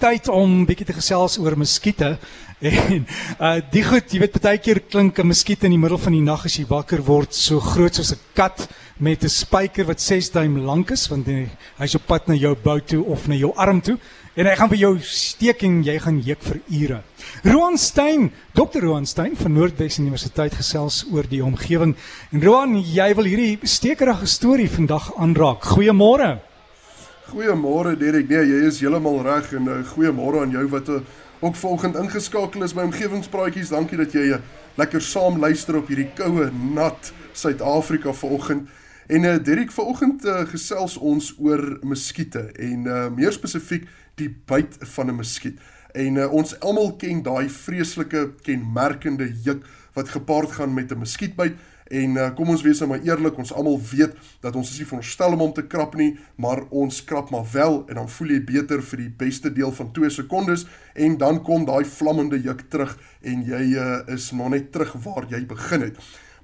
tyd om bietjie te gesels oor muskiete. En uh die goed, jy weet baie keer klink 'n muskiet in die middel van die nag as jy wakker word so groot soos 'n kat met 'n spyker wat 6 duim lank is want hy's op pad na jou bout toe of na jou arm toe en hy gaan vir jou steek en jy gaan juk vir ure. Roan Stein, Dr. Roan Stein van Noordwes Universiteit gesels oor die omgewing. En Roan, jy wil hierdie stekerige storie vandag aanraak. Goeiemôre. Goeiemôre Derek. Nee, jy is heeltemal reg en uh, goeiemôre aan jou wat uh, ook volgende ingeskakel is by omgewingspraatjies. Dankie dat jy uh, lekker saam luister op hierdie koue, nat Suid-Afrika vanoggend. En uh, Derek, vanoggend uh, gesels ons oor muskiete en uh, meer spesifiek die byt van 'n muskiet. En uh, ons almal ken daai vreeslike kenmerkende juk wat gepaard gaan met 'n muskietbyt. En uh, kom ons wees nou maar eerlik, ons almal weet dat ons is nie veronderstel om hom te krap nie, maar ons krap maar wel en dan voel jy beter vir die beste deel van 2 sekondes en dan kom daai vlammende juk terug en jy uh, is maar net terug waar jy begin het.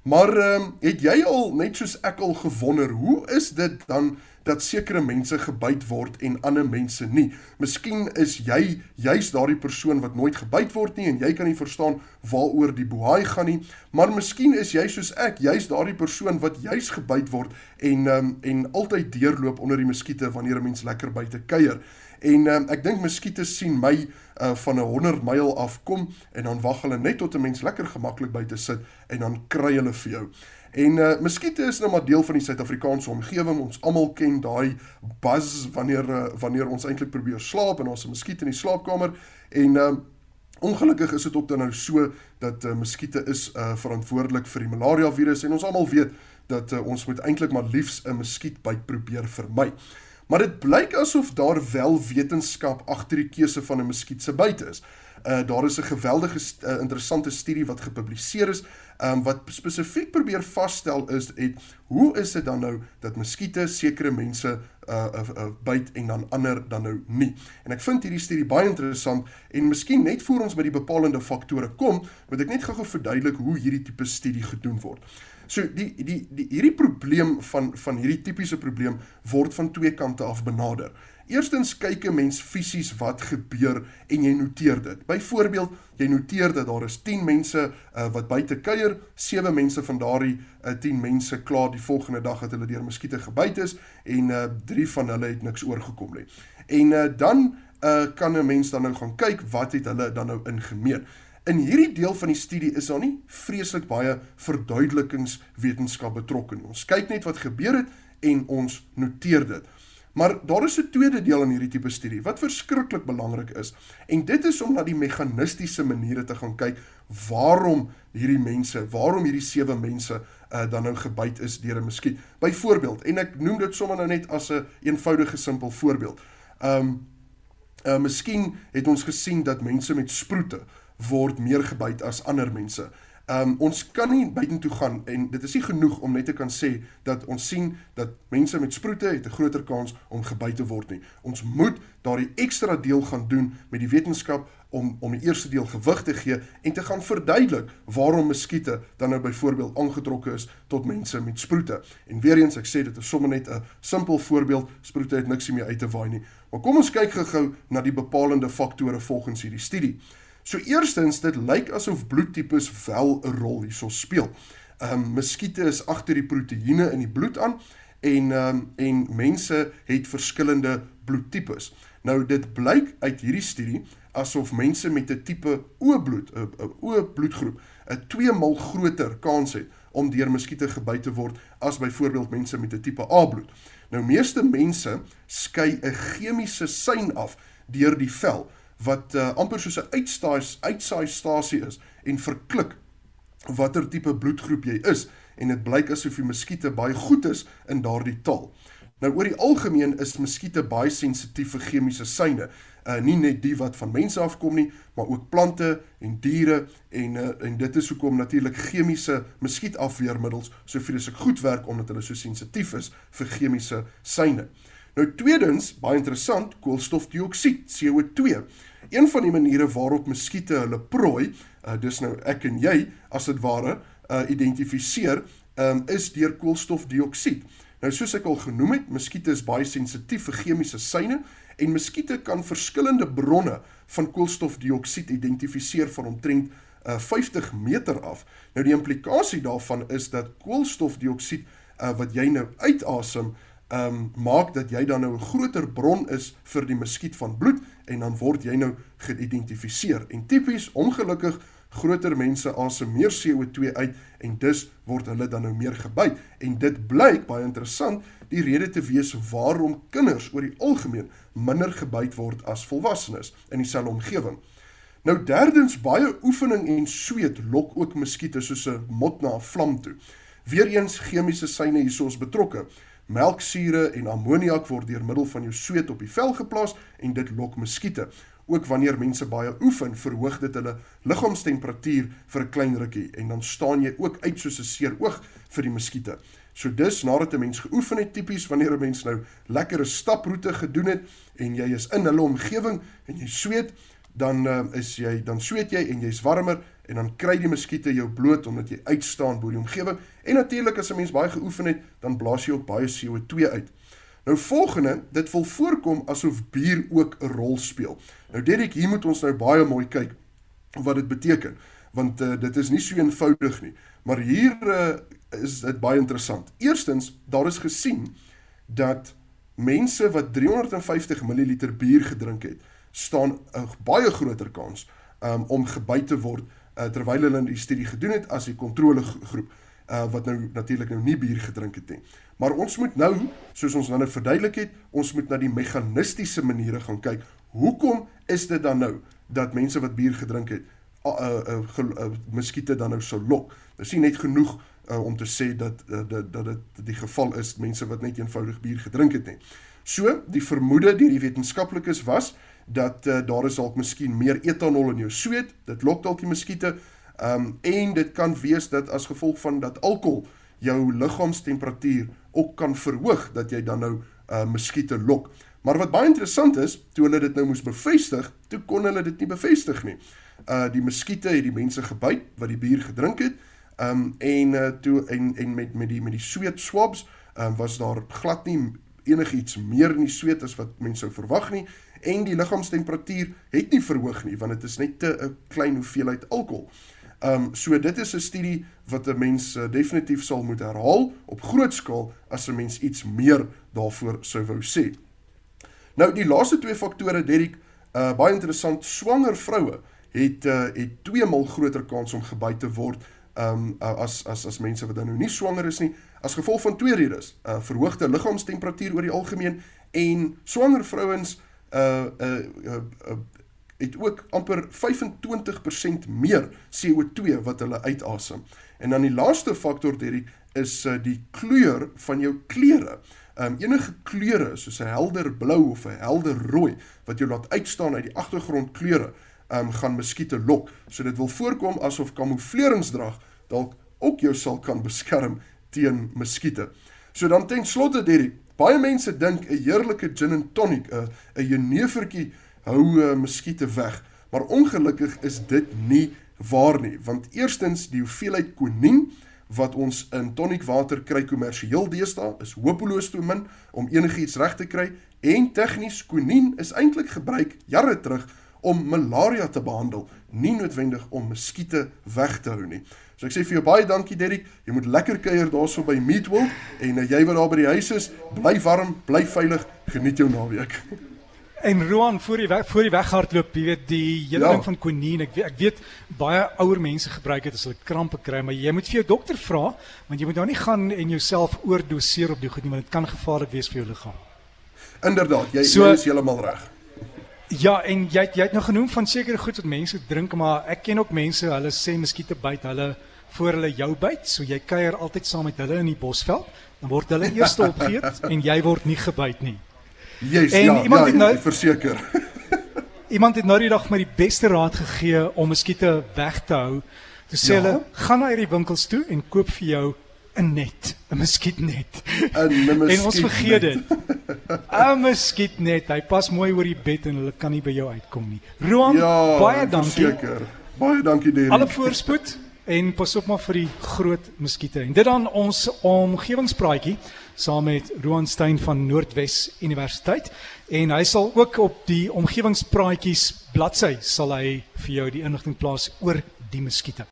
Maar ehm um, het jy al net soos ek al gewonder, hoe is dit dan dat sekere mense gebyt word en ander mense nie? Miskien is jy juis daardie persoon wat nooit gebyt word nie en jy kan nie verstaan waaroor die bohaai gaan nie, maar miskien is jy soos ek, juis daardie persoon wat juis gebyt word en um, en altyd deurloop onder die muskiete wanneer 'n mens lekker buite kuier. En um, ek dink muskiete sien my uh, van 'n 100 myl af kom en dan wag hulle net tot 'n mens lekker gemaklik buite sit en dan kry hulle vir jou. En uh muskiete is nou maar deel van die Suid-Afrikaanse omgewing. Ons almal ken daai buzz wanneer uh, wanneer ons eintlik probeer slaap en ons 'n muskiet in die slaapkamer en uh ongelukkig is dit ook dan nou so dat uh, muskiete is uh verantwoordelik vir die malaria virus en ons almal weet dat uh, ons moet eintlik maar liefs 'n muskiet byt probeer vermy. Maar dit blyk asof daar wel wetenskap agter die keuse van 'n muskiet se byt is. Uh daar is 'n geweldige uh, interessante studie wat gepubliseer is, um wat spesifiek probeer vasstel is het hoe is dit dan nou dat muskiete sekere mense uh, uh, uh byt en dan ander dan nou nie. En ek vind hierdie studie baie interessant en miskien net voor ons by die bepalende faktore kom, moet ek net gou-gou verduidelik hoe hierdie tipe studie gedoen word. So die die die hierdie probleem van van hierdie tipiese probleem word van twee kante af benader. Eerstens kyk 'n mens fisies wat gebeur en jy noteer dit. Byvoorbeeld, jy noteer dat daar is 10 mense uh, wat buite kuier, 7 mense van daardie uh, 10 mense klaar die volgende dag het hulle deur muskiete gebyt is en uh, 3 van hulle het niks oorgekom nie. En uh, dan uh, kan 'n mens dan nou gaan kyk wat het hulle dan nou ingemeen. In hierdie deel van die studie is daar nie vreeslik baie verduidelikingswetenskap betrokke nie. Ons kyk net wat gebeur het en ons noteer dit. Maar daar is 'n tweede deel in hierdie tipe studie wat verskriklik belangrik is. En dit is om na die meganistiese maniere te gaan kyk waarom hierdie mense, waarom hierdie sewe mense uh, dan nou gebyt is deur 'n muskiet. Byvoorbeeld, en ek noem dit sommer nou net as 'n een eenvoudige simpel voorbeeld. Um uh miskien het ons gesien dat mense met sproete word meer gebyt as ander mense. Um ons kan nie buitentoe gaan en dit is nie genoeg om net te kan sê dat ons sien dat mense met sproete het 'n groter kans om gebyt te word nie. Ons moet daardie ekstra deel gaan doen met die wetenskap om om die eerste deel gewig te gee en te gaan verduidelik waarom muskiete dan nou byvoorbeeld aangetrokke is tot mense met sproete. En weer eens ek sê dit is sommer net 'n simpel voorbeeld, sproete het niks meer uit te waai nie. Maar kom ons kyk gou-gou na die bepalende faktore volgens hierdie studie. So eerstens, dit lyk asof bloedtipes wel 'n rol hierso speel. Ehm um, muskiete is agter die proteïene in die bloed aan en ehm um, en mense het verskillende bloedtipes. Nou dit blyk uit hierdie studie asof mense met 'n tipe O bloed, 'n O bloedgroep, 'n 2 maal groter kans het om deur muskiete gebyt te word as byvoorbeeld mense met 'n tipe A bloed. Nou meeste mense skei 'n chemiese sein af deur die vel wat uh, amper soos 'n uitstaai uitsaaistasie is en verklik watter tipe bloedgroep jy is en dit blyk asof die muskiete baie goed is in daardie taal. Nou oor die algemeen is muskiete baie sensitief vir chemiese seine. Uh nie net die wat van mense afkom nie, maar ook plante en diere en uh, en dit is hoekom natuurlik chemiese muskietafweermiddels so vreeslik goed werk omdat hulle so sensitief is vir chemiese seine. Nou tweedens, baie interessant, koolstofdioksied, CO2. Een van die maniere waarop muskiete hulle prooi, uh, dis nou ek en jy as dit ware, uh, identifiseer, um, is deur koolstofdioksied. Nou soos ek al genoem het, muskiete is baie sensitief vir chemiese seine En muskiete kan verskillende bronne van koolstofdioksied identifiseer van omtrent uh, 50 meter af. Nou die implikasie daarvan is dat koolstofdioksied uh, wat jy nou uitasem, ehm um, maak dat jy dan nou 'n groter bron is vir die muskiet van bloed en dan word jy nou geïdentifiseer. En tipies ongelukkig groter mense asem meer CO2 uit en dus word hulle dan nou meer gebyt. En dit blyk baie interessant die rede te wees waarom kinders oor die algemeen minder gebyt word as volwassenes in dieselfde omgewing. Nou derdens baie oefening en sweet lok ook muskiete soos 'n mot na 'n vlam toe. Weereens chemiese syne hiersoos betrokke. Melksure en ammoniak word deur middel van jou sweet op die vel geplaas en dit lok muskiete. Ook wanneer mense baie oefen, verhoog dit hulle liggaamstemperatuur vir 'n klein rukkie en dan staan jy ook uit soos 'n seer oog vir die muskiete. So dus nadat 'n mens geoefen het tipies wanneer 'n mens nou lekkere staproete gedoen het en jy is in hulle omgewing en jy sweet, dan uh, is jy dan sweet jy en jy's warmer en dan kry die muskiete jou bloot omdat jy uitstaan bo die omgewing en natuurlik as 'n mens baie geoefen het dan blaas jy ook baie CO2 uit. Nou volgende, dit wil voorkom asof bier ook 'n rol speel. Nou Derek, hier moet ons nou baie mooi kyk wat dit beteken want uh, dit is nie so eenvoudig nie. Maar hier uh, is dit baie interessant. Eerstens, daar is gesien dat mense wat 350 ml bier gedrink het, staan 'n baie groter kans um, om gebyt te word uh, terwyl hulle die studie gedoen het as die kontrolegroep uh, wat nou natuurlik nou nie bier gedrink het nie. Maar ons moet nou, soos ons nou verduidelik het, ons moet na die meganistiese maniere gaan kyk. Hoekom is dit dan nou dat mense wat bier gedrink het, uh, uh, uh, uh, muskiete dan nou sou lok? Dis nie net genoeg uh, om te sê dat uh, dat dat dit die geval is mense wat net eenvoudig bier gedrink het nie. So, die vermoede deur die wetenskaplikes was dat uh, daar is dalk miskien meer etanol in jou sweet, dit lok dalk die muskiete. Ehm um, en dit kan wees dat as gevolg van dat alkohol jou liggaamstemperatuur ook kan verhoog dat jy dan nou uh muskiete lok. Maar wat baie interessant is, toe hulle dit nou moes bevestig, toe kon hulle dit nie bevestig nie. Uh die muskiete het die mense gebyt wat die bier gedrink het. Um en uh toe en en met met die met die sweet swabs, um was daar glad nie enigiets meer in die sweet as wat mense sou verwag nie en die liggaamstemperatuur het nie verhoog nie want dit is net te 'n klein hoeveelheid alkohol. Um so dit is 'n studie wat 'n mens uh, definitief sal moet herhaal op groot skaal as 'n mens iets meer daarvoor sou wou sê. Nou die laaste twee faktore Derrick, uh baie interessant, swanger vroue het uh het twee maal groter kans om gebyt te word um uh, as as as mense wat dan nou nie swanger is nie as gevolg van twee redes. Uh verhoogde liggaamstemperatuur oor die algemeen en swanger vrouens uh uh, uh, uh het ook amper 25% meer CO2 wat hulle uitasem. En dan die laaste faktor hierdie is uh, die kleur van jou klere. Um enige kleure soos 'n helder blou of 'n helder rooi wat jou laat uitstaan uit die agtergrond kleure, um gaan muskiete lok. So dit wil voorkom asof kamoufleringsdrag dalk ook jou sal kan beskerm teen muskiete. So dan ten slotte hierdie baie mense dink 'n heerlike gin and tonic, 'n 'n jenevertjie hou uh, muskiete weg. Maar ongelukkig is dit nie waar nie, want eerstens die hoeveelheid konien wat ons in tonic water kry kommersieel deesdae is hopeloos te min om enigiets reg te kry en tegnies konien is eintlik gebruik jare terug om malaria te behandel, nie noodwendig om muskiete weg te hou nie. So ek sê vir jou baie dankie Derrick. Jy moet lekker kuier daarso by Meatworld en uh, jy wat daar by die huis is, bly warm, bly veilig, geniet jou naweek. En Roan voor die weg, voor die weghardloop, jy weet die hele ja. ding van quinine, ek weet ek weet baie ouer mense gebruik dit as hulle krampe kry, maar jy moet vir jou dokter vra, want jy moet nou nie gaan en jouself oordoseer op die goed nie, want dit kan gevaarlik wees vir jou liggaam. Inderdaad, jy, so, jy is heeltemal reg. Ja, en jy jy het nou genoem van sekere goed wat mense drink, maar ek ken ook mense, hulle sê muskiete byt hulle voor hulle jou byt, so jy kuier altyd saam met hulle in die bosveld, dan word hulle eers opgeëet en jy word nie gebyt nie. Yes, en ja, iemand ja, het nou verseker. iemand het nou die dag my die beste raad gegee om muskiete weg te hou. Toe sê ja? hulle, gaan na hierdie winkels toe en koop vir jou 'n net, 'n muskietnet. 'n En ons vergeet dit. 'n Muskietnet. Hy pas mooi oor die bed en hulle kan nie by jou uitkom nie. Roan, ja, baie dankie. Verseker. Baie dankie Derek. Alle voorspoed en pas op maar vir die groot muskiete. En dit dan ons omgewingspraatjie saam met Roan Stein van Noordwes Universiteit en hy sal ook op die omgewingspraatjies bladsy sal hy vir jou die inligting plaas oor die muskiete.